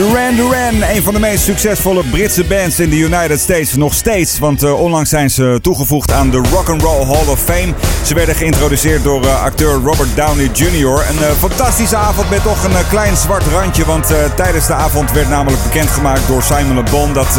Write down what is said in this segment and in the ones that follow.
Zoo Duran Duran, een van de meest succesvolle Britse bands in de United States. Nog steeds, want uh, onlangs zijn ze toegevoegd aan de Rock and Roll Hall of Fame. Ze werden geïntroduceerd door uh, acteur Robert Downey Jr. Een uh, fantastische avond met toch een klein zwart randje. Want tijdens de avond werd namelijk bekendgemaakt door Simon Le Bon dat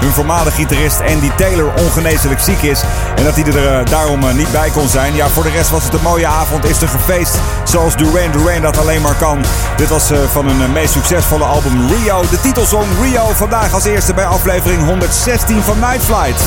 hun voormalige gitarist Andy Taylor ongeneeslijk ziek is. En dat hij er daarom niet bij kon zijn. Ja, voor de rest was het een mooie avond. Is er gefeest zoals Duran Duran dat alleen maar kan. Dit was van hun meest succesvolle album De titelsong Rio vandaag als eerste bij aflevering 116 van Night Flight.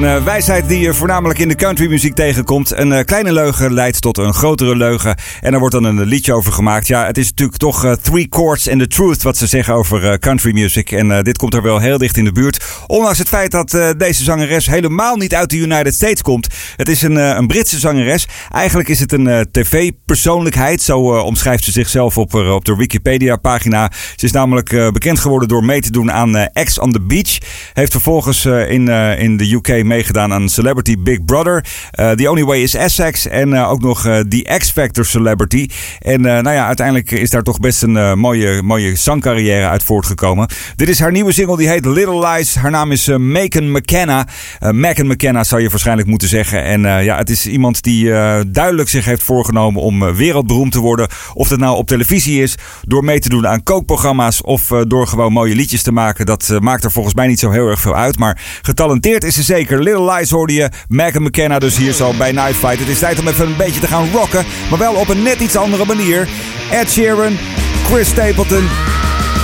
Zo'n eh, wijsheid die je voornamelijk in de countrymuziek tegenkomt. Een eh, kleine leugen leidt tot een grotere leugen. En daar wordt dan een liedje over gemaakt. Ja, het is natuurlijk toch eh, three chords and the truth wat ze zeggen over eh, country music. En eh, dit komt er wel heel dicht in de buurt. Ondanks het feit dat eh, deze zangeres helemaal niet uit de United States komt. Het is een, eh, een Britse zangeres. Eigenlijk is het een eh, tv-persoonlijkheid. Zo eh, omschrijft ze zichzelf op, eh, op de Wikipedia-pagina. Ze is namelijk eh, bekend geworden door mee te doen aan eh, X on the Beach. Heeft vervolgens eh, in, eh, in de UK meegedaan aan Celebrity Big Brother. Eh, the Only Way is Essex. En eh, ook nog eh, The X Factor Celebrity. En nou ja, uiteindelijk is daar toch best een mooie, mooie zangcarrière uit voortgekomen. Dit is haar nieuwe single, die heet Little Lies. Haar naam is Macon McKenna. Macon McKenna zou je waarschijnlijk moeten zeggen. En ja, het is iemand die duidelijk zich heeft voorgenomen om wereldberoemd te worden. Of dat nou op televisie is, door mee te doen aan kookprogramma's of door gewoon mooie liedjes te maken. Dat maakt er volgens mij niet zo heel erg veel uit. Maar getalenteerd is ze zeker. Little Lies hoorde je. Macon McKenna dus hier zo bij Night Fight. Het is tijd om even een beetje te gaan rocken. Maar wel op een net iets andere manier. Ed Sheeran, Chris Stapleton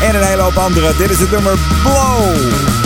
en een hele hoop anderen. Dit is het nummer Blow.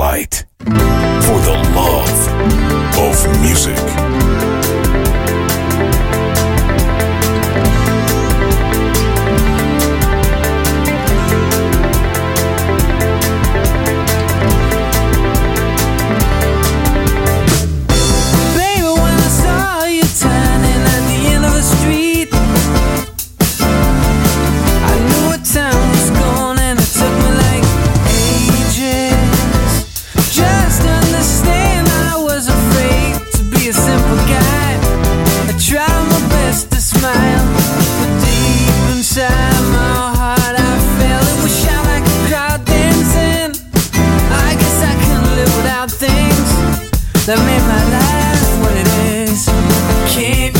Night keep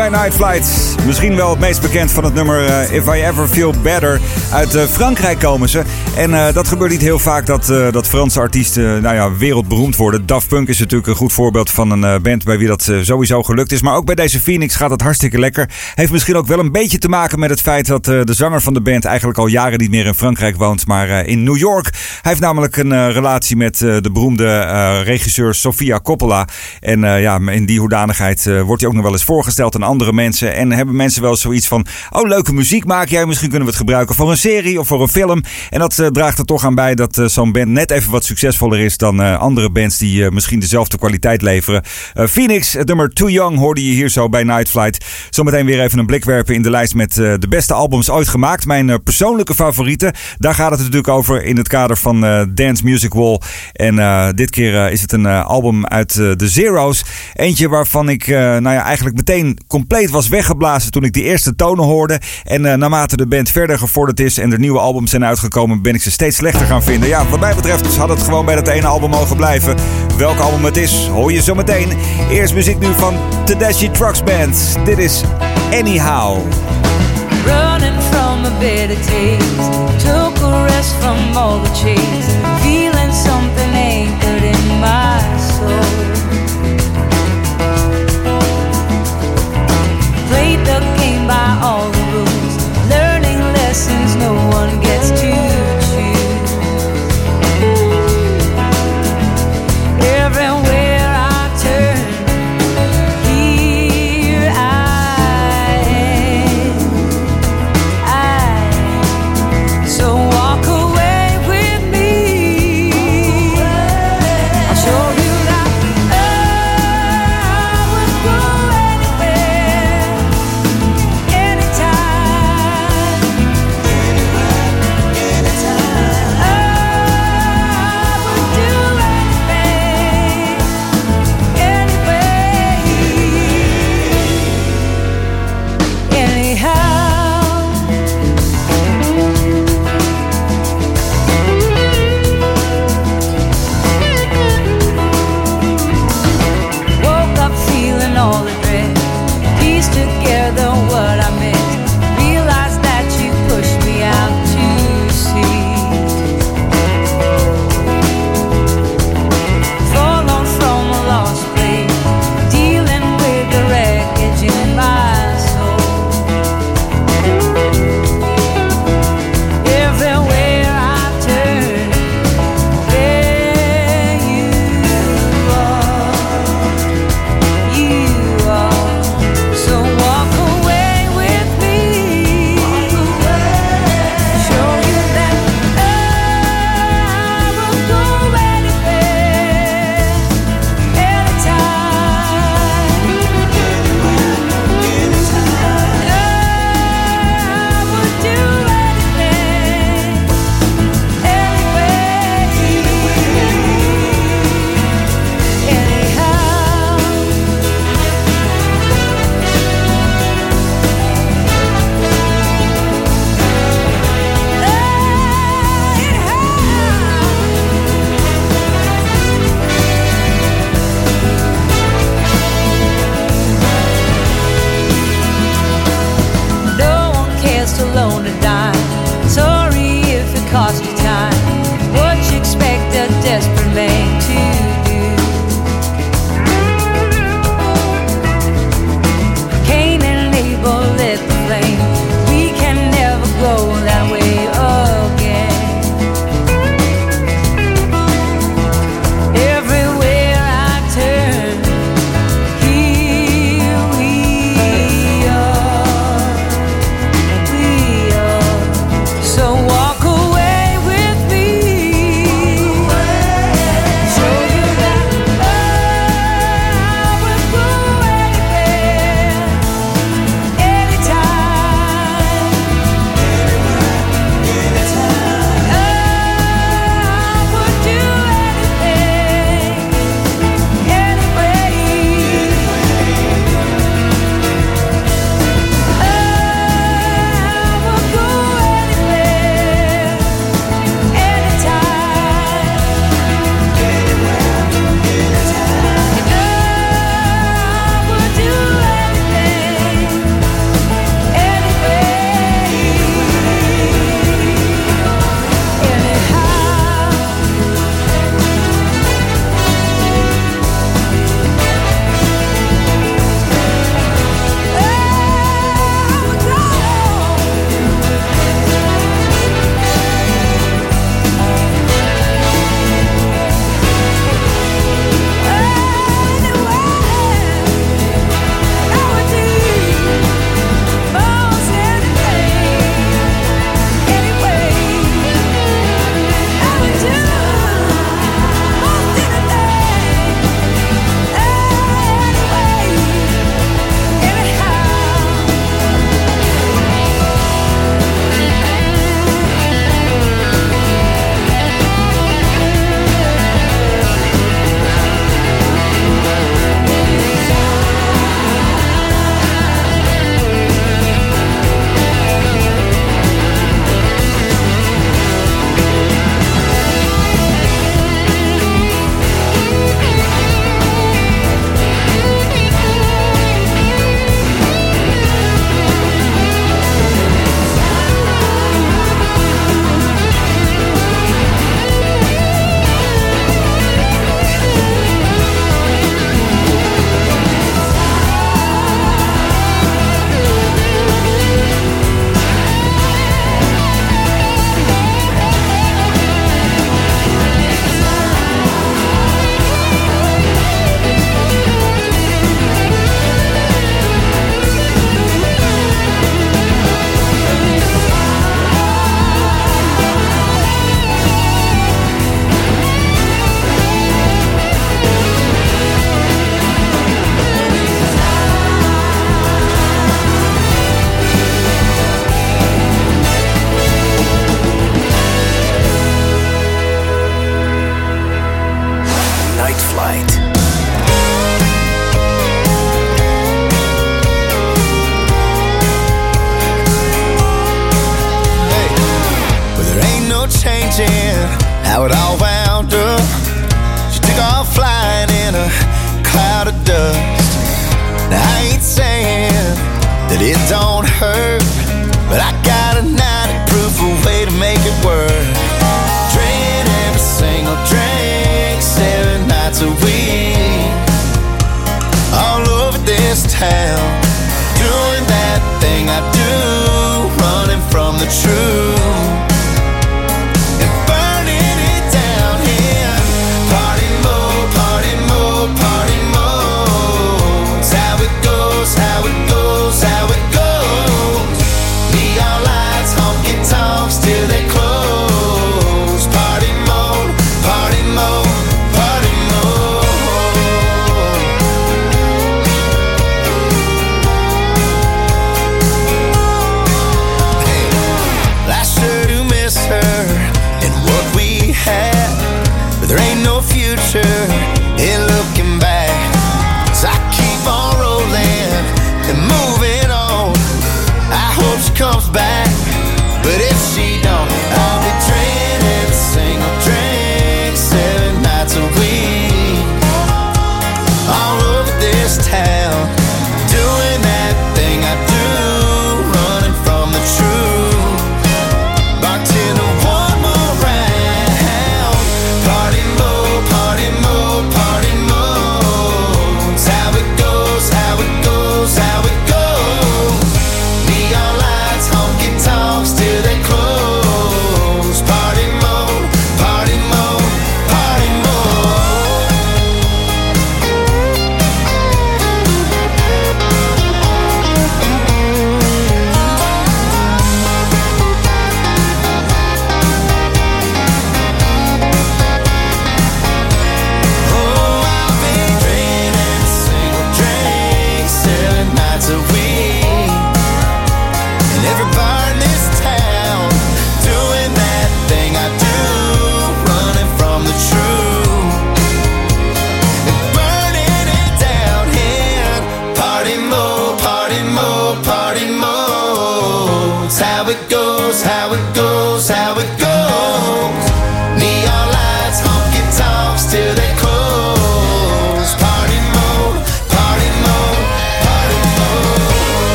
bij Night Flight. Misschien wel het meest bekend van het nummer eh, If I Ever Feel Better. Uit eh, Frankrijk komen ze. En eh, dat gebeurt niet heel vaak dat, eh, dat Franse artiesten nou ja, wereldberoemd worden. Daft Punk is natuurlijk een goed voorbeeld van een eh, band bij wie dat eh, sowieso gelukt is. Maar ook bij deze Phoenix gaat het hartstikke lekker. Heeft misschien ook wel een beetje te maken met het feit dat eh, de zanger van de band eigenlijk al jaren niet meer in Frankrijk woont, maar eh, in New York. Hij heeft namelijk een eh, relatie met eh, de beroemde eh, regisseur Sofia Coppola. En eh, ja, in die hoedanigheid eh, wordt hij ook nog wel eens voorgesteld aan andere mensen. En hebben mensen wel zoiets van: Oh, leuke muziek maak jij. Misschien kunnen we het gebruiken voor een serie of voor een film. En dat eh, draagt er toch aan bij dat eh, zo'n band net even wat succesvoller is dan eh, andere bands die eh, misschien dezelfde kwaliteit leveren. Eh, Phoenix, het nummer Too Young, hoorde je hier zo bij Night Flight. Zometeen weer even een blik werpen in de lijst met eh, de beste albums ooit gemaakt. Mijn eh, persoonlijke favorieten. Daar gaat het natuurlijk over in het kader van eh, Dance Music Wall. En eh, dit keer eh, is het een eh, album uit eh, de Zero's. Eentje waarvan ik eh, nou ja, eigenlijk meteen compleet was weggeblazen toen ik die eerste tonen hoorde. En eh, naarmate de band verder gevorderd is en er nieuwe albums zijn uitgekomen, ben ik ze steeds slechter gaan vinden. Ja, wat mij betreft had het gewoon bij dat ene album mogen blijven. Welk album het is, hoor je zo meteen. Eerst muziek nu van Tedeschi Trucks Band. Dit is Anyhow. running from a taste. Took a rest from all the chase,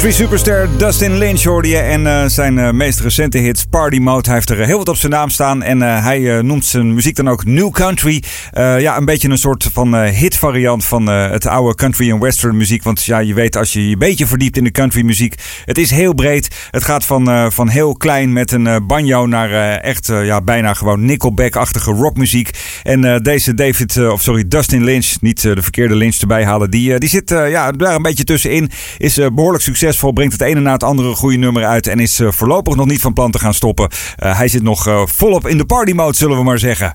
Country superster Dustin Lynch hoorde je en eh, zijn eh, meest recente hits Party Mode. Hij heeft er heel wat op zijn naam staan en eh, hij eh, noemt zijn muziek dan ook New Country. Eh, ja, een beetje een soort van eh, hitvariant van eh, het oude country en western muziek. Want ja, je weet als je je een beetje verdiept in de country muziek, het is heel breed. Het gaat van, van heel klein met een banjo naar echt ja, bijna gewoon Nickelback-achtige rockmuziek. En deze David, of sorry, Dustin Lynch, niet de verkeerde Lynch erbij halen, die, die zit ja, daar een beetje tussenin. Is eh, behoorlijk succesvol, brengt het ene na het andere goede nummer uit en is voorlopig nog niet van plan te gaan stoppen. Hij zit nog volop in de party mode, zullen we maar zeggen.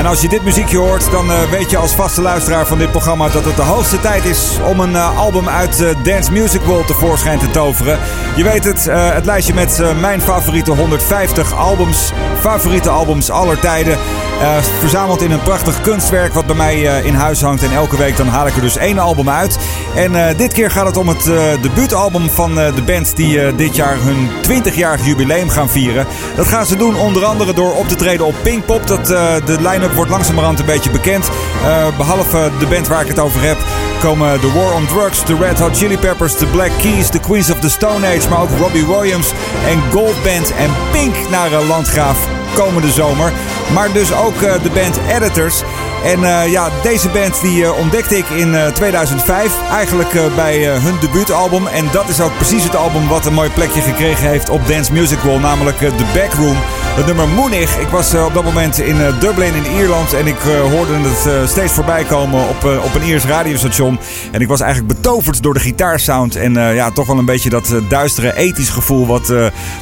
en als je dit muziekje hoort, dan eh, weet je als vaste luisteraar van dit programma dat het de hoogste tijd is om een eh, album uit eh, Dance Music World tevoorschijn te toveren. Je weet het, het lijstje met mijn favoriete 150 albums, favoriete albums aller tijden. verzameld in een prachtig kunstwerk wat bij mij in huis hangt. En elke week dan haal ik er dus één album uit. En dit keer gaat het om het debuutalbum van de band die dit jaar hun 20-jarig jubileum gaan vieren. Dat gaan ze doen onder andere door op te treden op Pinkpop. Dat, de line-up wordt langzamerhand een beetje bekend. Eh, behalve de band waar ik het over heb, komen The War on Drugs, de Red Hot Chili Peppers, de Black Keys, de Queens of the Stone Age, maar ook Robbie Williams en Gold Band en Pink naar Landgraaf komende zomer. Maar dus ook eh, de band Editors. En eh, ja, deze band die eh, ontdekte ik in eh, 2005. Eigenlijk eh, bij eh, hun debuutalbum. En dat is ook precies het album wat een mooi plekje gekregen heeft op Dance Music Wall. Namelijk The Backroom. Het nummer Moenig. Ik was op dat moment in Dublin in Ierland en ik hoorde het steeds voorbij komen op, op een Iers radiostation. En ik was eigenlijk betoverd door de gitaarsound en ja, toch wel een beetje dat duistere ethisch gevoel wat,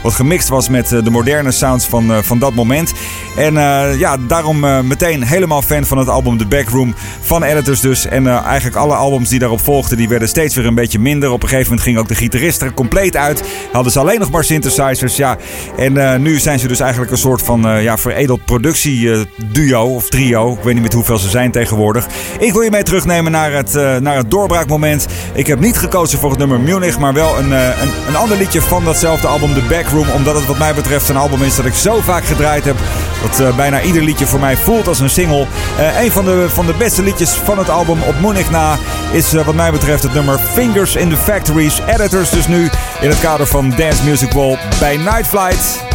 wat gemixt was met de moderne sounds van, van dat moment. En ja, daarom meteen helemaal fan van het album The Backroom van Editors dus. En eh, eigenlijk alle albums die daarop volgden, die werden steeds weer een beetje minder. Op een gegeven moment ging ook de gitarist er compleet uit. Hadden ze alleen nog maar synthesizers, ja. En eh, nu zijn ze dus eigenlijk een soort van eh, ja, veredeld productieduo of trio. Ik weet niet met hoeveel ze zijn tegenwoordig. Ik wil je mee terugnemen naar het, naar het doorbraakmoment. Ik heb niet gekozen voor het nummer Munich, maar wel een, een, een ander liedje van datzelfde album, The Backroom. Omdat het wat mij betreft een album is dat ik zo vaak gedraaid heb. Dat bijna ieder liedje voor mij voelt als een single. Eh, een van de, van de beste liedjes van het album op Munich na is eh, wat mij betreft het nummer Fingers in the Factories. Editors dus nu in het kader van Dance Music Wall bij Night Flight.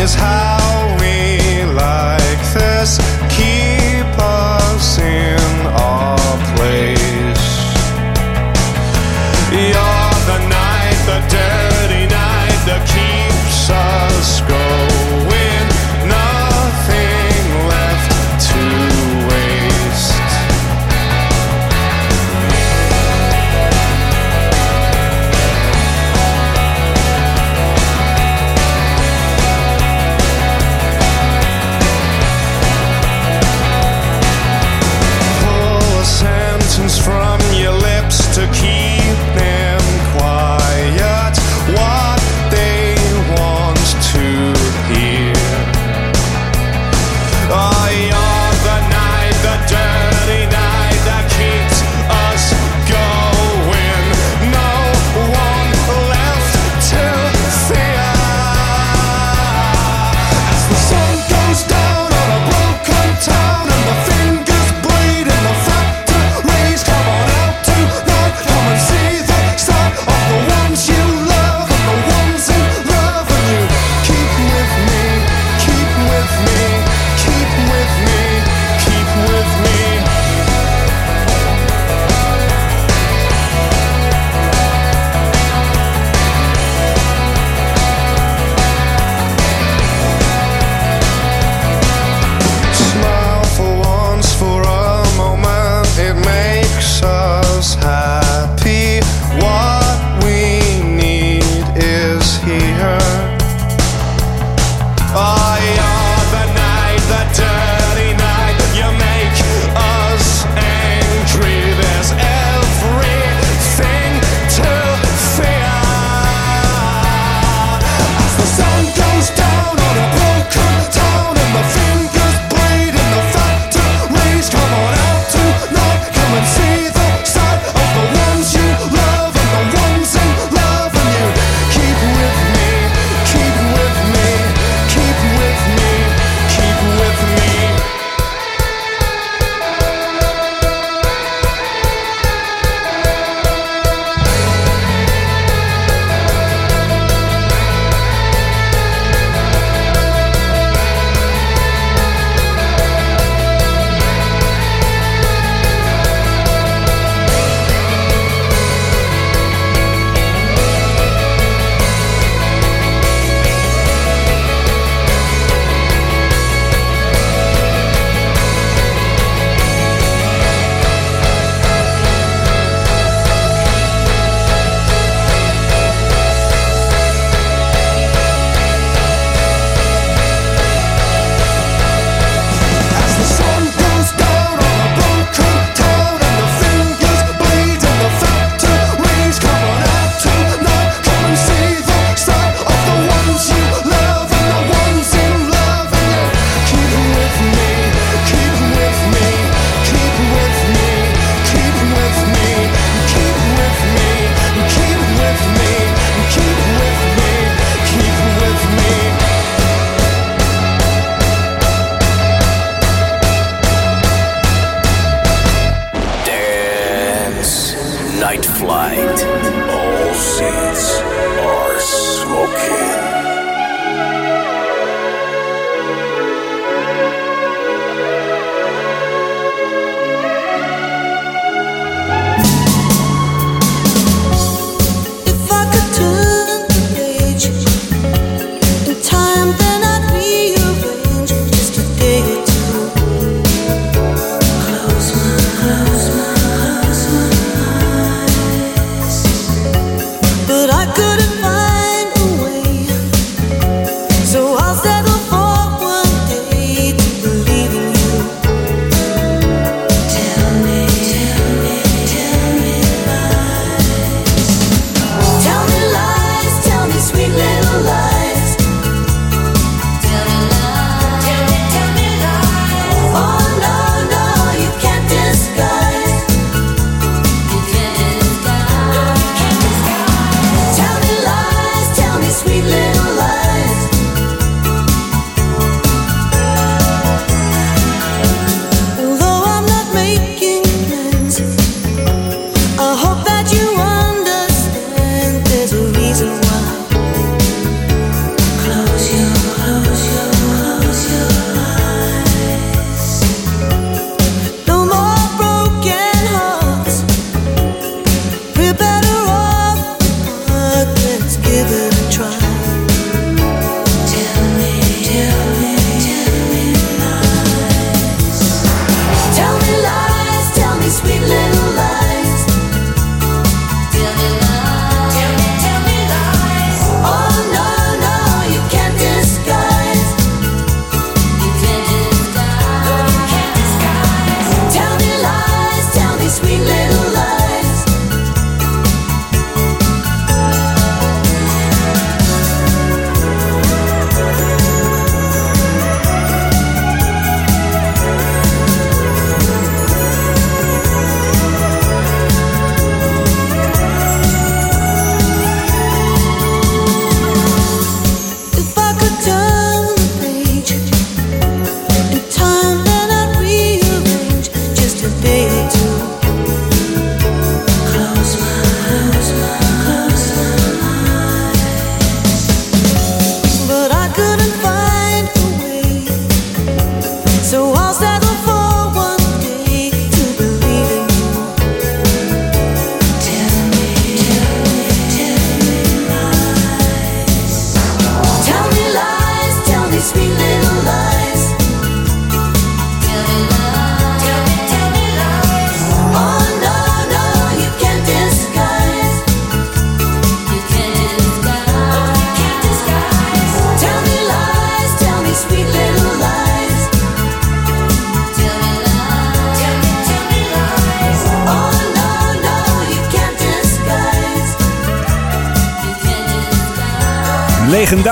Is how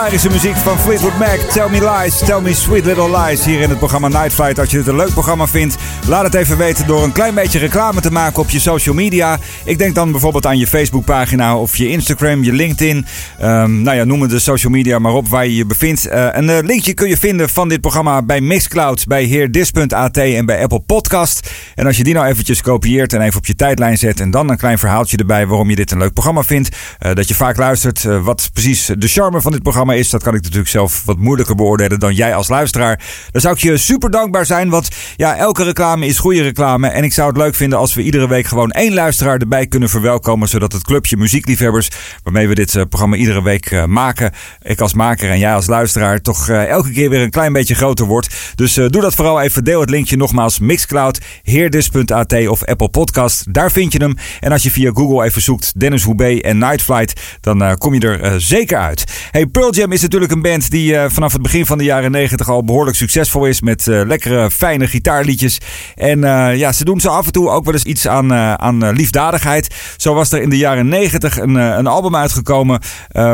Legendarische muziek van Fleetwood Mac. Tell me lies, tell me sweet little lies. Hier in het programma Night Flight. Als je het een leuk programma vindt, laat het even weten door een klein beetje reclame te maken op je social media. Ik denk dan bijvoorbeeld aan je Facebookpagina of je Instagram, je LinkedIn. Ehm, nou ja, noem het de social media maar op waar je je bevindt. Eh, een eh, linkje kun je vinden van dit programma bij Mixcloud, bij heerdis.at en bij Apple Podcast. En als je die nou eventjes kopieert en even op je tijdlijn zet en dan een klein verhaaltje erbij waarom je dit een leuk programma vindt. eh, dat je vaak luistert, wat precies de charme van dit programma is. Dat kan ik natuurlijk zelf wat moeilijker beoordelen dan jij als luisteraar. Dan zou ik je super dankbaar zijn, want ja, elke reclame is goede reclame. En ik zou het leuk vinden als we iedere week gewoon één luisteraar erbij kunnen verwelkomen. Zodat het clubje muziekliefhebbers, waarmee we dit eh, programma iedere week eh, maken. Ik als maker en jij als luisteraar toch eh, elke keer weer een klein beetje groter wordt. Dus doe dat vooral even. Deel het linkje nogmaals. Mixcloud, heerdis.at of Apple Podcast. Daar vind je hem. En als je via Google even zoekt Dennis Hoebe en Night Flight, dan kom je er zeker uit. Hey, Pearl is natuurlijk een band die eh, vanaf het begin van de jaren 90 al behoorlijk succesvol is. Met eh, lekkere, fijne gitaarliedjes. En eh, ja, ze doen zo af en toe ook wel eens iets aan, aan liefdadigheid. Zo was er in de jaren 90 een, een album uitgekomen.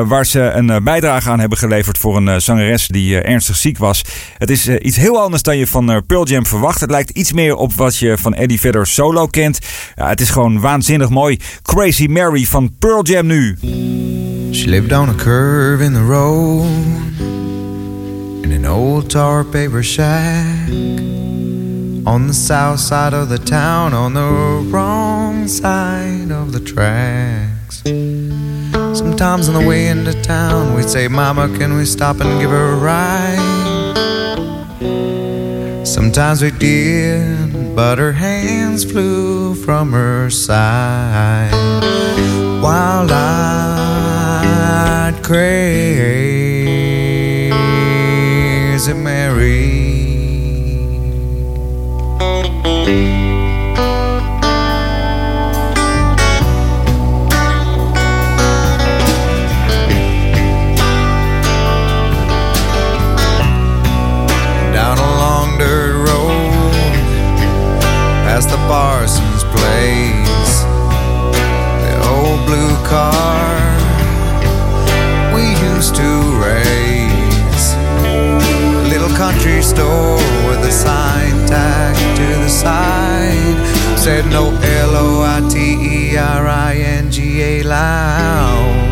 waar ze een bijdrage aan hebben geleverd voor een zangeres die ernstig ziek was. Het is iets heel anders dan je van Pearl Jam verwacht. Het lijkt iets meer op wat je van Eddie Vedder solo kent. Ja, het is gewoon waanzinnig mooi. Crazy Mary van Pearl Jam nu. She lived a curve in the road in an old tar paper shack on the south side of the town, on the wrong side of the tracks. Sometimes on the way into town, we'd say, Mama, can we stop and give her a ride? Sometimes we did, but her hands flew from her side. Wild eyed crazy is a Mary. Down a long dirt road, past the parson's place, the old blue car store with a sign tagged to the side. Said no L O I T E R I N G A lounge.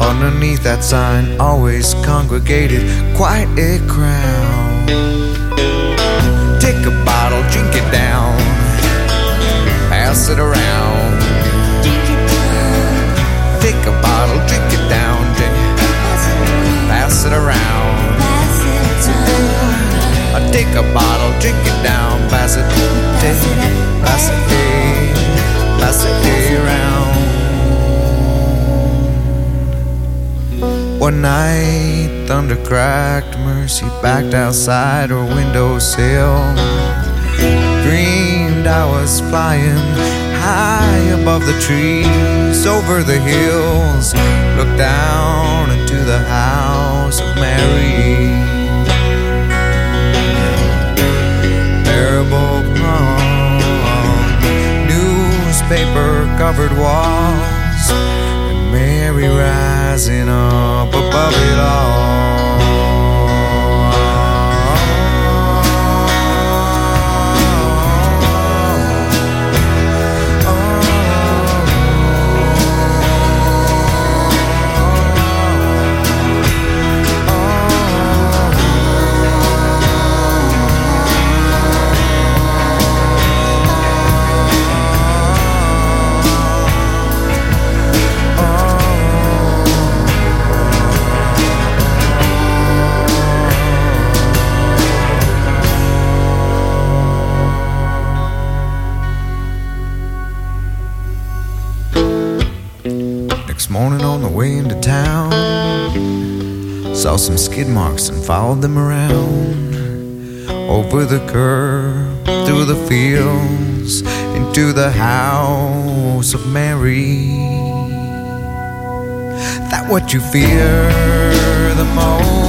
Underneath that sign, always congregated quite a crowd. Take a bottle, drink it down, pass it around. Night, thunder cracked, Mercy backed outside her windowsill. Dreamed I was flying high above the trees, over the hills. Looked down into the house of Mary. Marble palm, newspaper covered walls, and Mary rising up above it Next saw some skid marks and followed them around. Over the curb, through the fields, into the house of Mary. That what you fear the most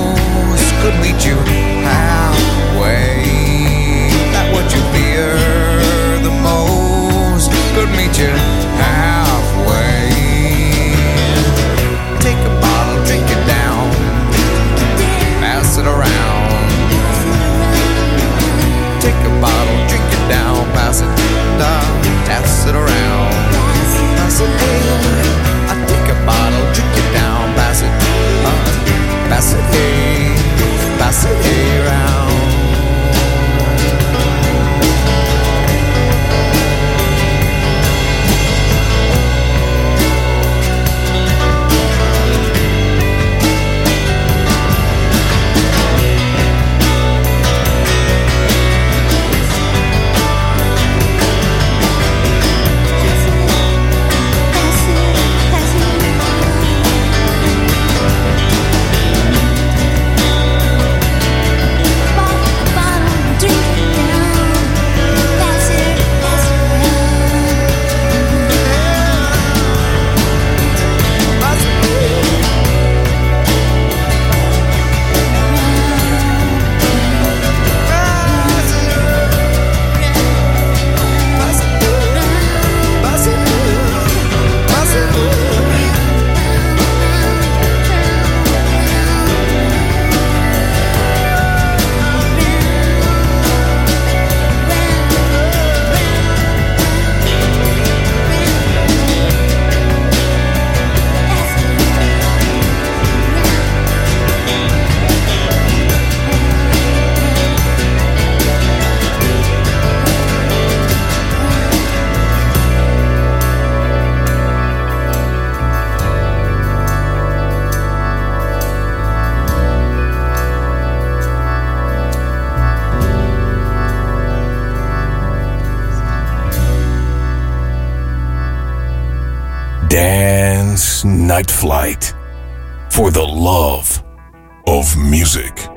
Night Flight. For the love of music.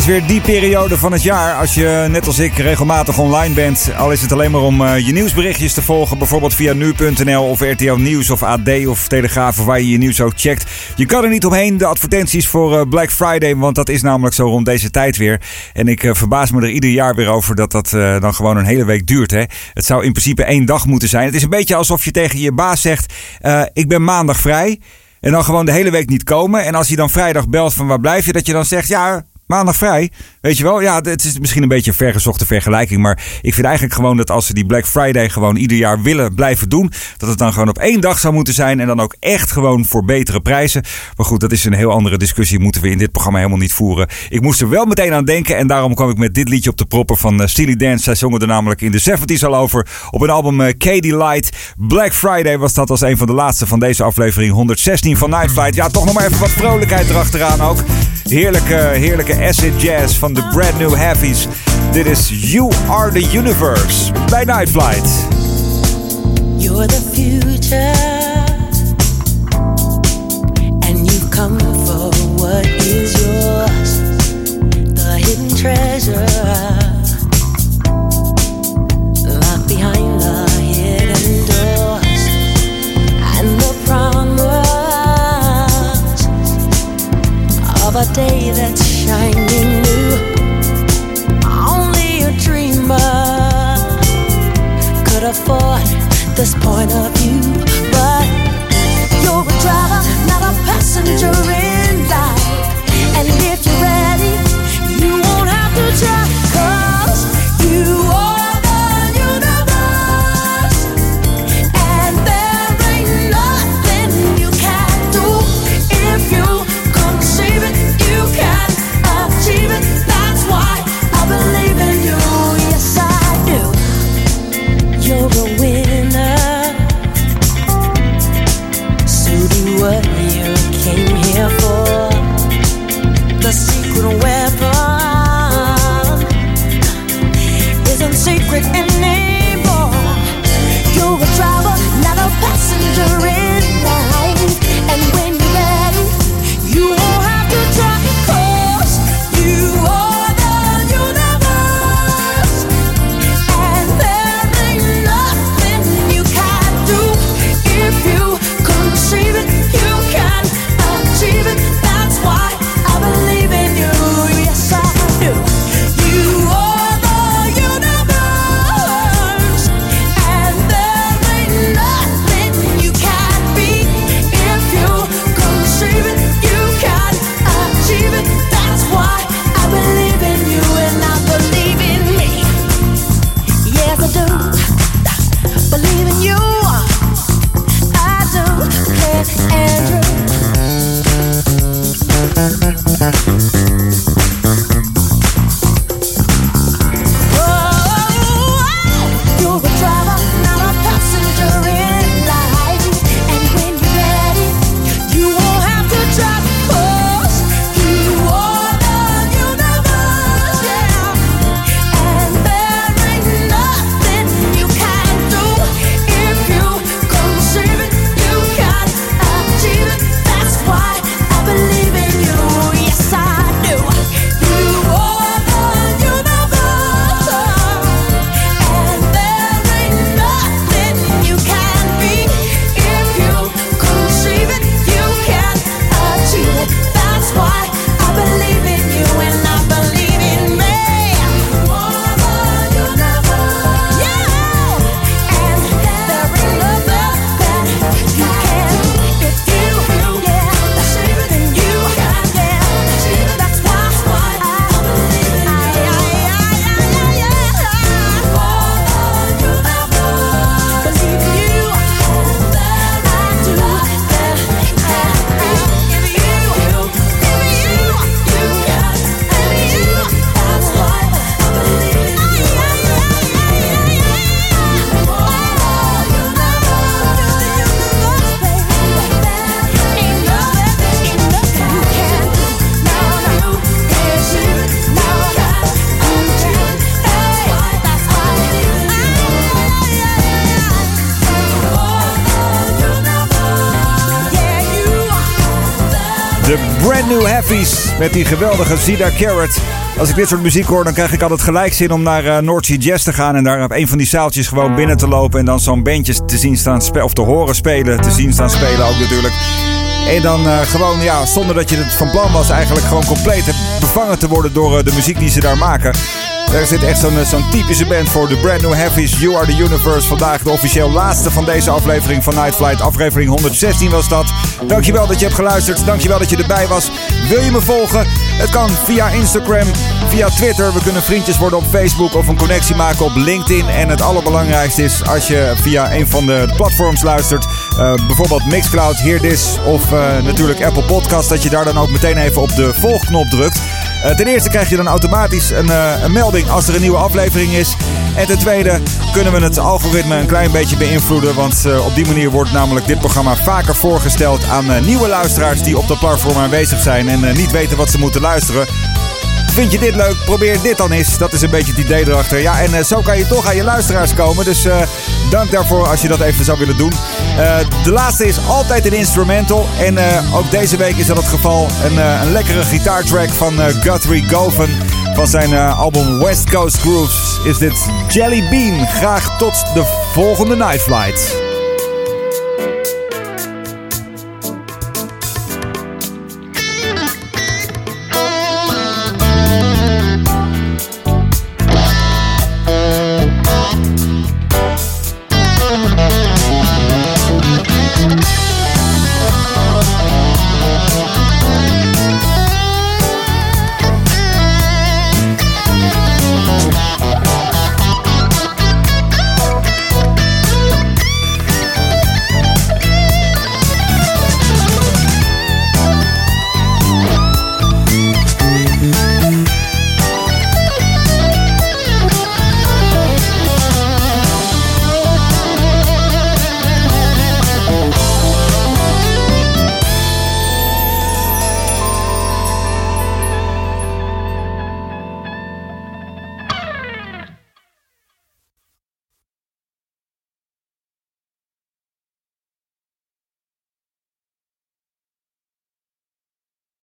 Is weer die periode van het jaar. Als je net als ik regelmatig online bent. Al is het alleen maar om eh, je nieuwsberichtjes te volgen. Bijvoorbeeld via nu.nl of RTL Nieuws of AD of Telegraaf. Of waar je je nieuws ook checkt. Je kan er niet omheen. De advertenties voor eh, Black Friday. Want dat is namelijk zo rond deze tijd weer. En ik eh, verbaas me er ieder jaar weer over dat dat dan gewoon een hele week duurt. Hè? Het zou in principe één dag moeten zijn. Het is een beetje alsof je tegen je baas zegt. ik ben maandag vrij. En dan gewoon de hele week niet komen. En als hij dan vrijdag belt van waar blijf je? Dat je dan zegt ja... Maandag vrij, weet je wel? Ja, het is misschien een beetje een vergezochte vergelijking. Maar ik vind eigenlijk gewoon dat als ze die Black Friday gewoon ieder jaar willen blijven doen. Dat het dan gewoon op één dag zou moeten zijn. En dan ook echt gewoon voor betere prijzen. Maar goed, dat is een heel andere discussie. Moeten we in dit programma helemaal niet voeren. Ik moest er wel meteen aan denken. En daarom kwam ik met dit liedje op de proppen van uh, Steely Dan. Zij zongen er namelijk in de 70s al over. Op een album uh, Katie Light. Black Friday was dat als een van de laatste van deze aflevering. 116 van Night Flight. Ja, toch nog maar even wat vrolijkheid erachteraan ook. Heerlijke, heerlijke acid jazz van de brand new heavies. Dit is You Are The Universe bij Night Flight. You're the future, and you've come for what is yours, the hidden treasure, locked behind the hidden doors, and the promise of a day that's shining new. Only a dreamer could afford this point of view. But you're a driver, not a passenger in life. And if Met die geweldige Zida Carrot. Als ik dit soort muziek hoor, dan krijg ik altijd gelijk zin om naar uh, North Sea Jazz te gaan. En daar op een van die zaaltjes gewoon binnen te lopen. En dan zo'n bandjes te zien staan spelen. Of te horen spelen. Te zien staan spelen ook natuurlijk. En dan uh, gewoon, ja, zonder dat je het van plan was, eigenlijk gewoon compleet bevangen te worden door uh, de muziek die ze daar maken. Er zit echt zo'n zo'n typische band voor de Brand New Heavies. You Are The Universe. Vandaag de officieel laatste van deze aflevering van Night Flight. Aflevering 116 was dat. Dankjewel dat je hebt geluisterd. Dankjewel dat je erbij was. Wil je me volgen? Het kan via Instagram, via Twitter. We kunnen vriendjes worden op Facebook of een connectie maken op LinkedIn. En het allerbelangrijkste is als je via een van de platforms luistert. Uh, bijvoorbeeld Mixcloud, Hear This of uh, natuurlijk Apple Podcast. Dat je daar dan ook meteen even op de volgknop drukt. Uh, ten eerste krijg je dan automatisch een, uh, een, melding als er een nieuwe aflevering is. En ten tweede kunnen we het algoritme een klein beetje beïnvloeden. Want uh, op die manier wordt namelijk dit programma vaker voorgesteld aan nieuwe luisteraars die op dat platform aanwezig zijn en niet weten wat ze moeten luisteren. Vind je dit leuk? Probeer dit dan eens. Dat is een beetje het idee erachter. Ja, en zo kan je toch aan je luisteraars komen. Dus dank daarvoor als je dat even zou willen doen. Uh, de laatste is altijd een instrumental. En ook deze week is dat het geval. Een, een lekkere gitaartrack van Guthrie Govan. Van zijn album West Coast Grooves is dit Jelly Bean. Graag tot de volgende Night Flight.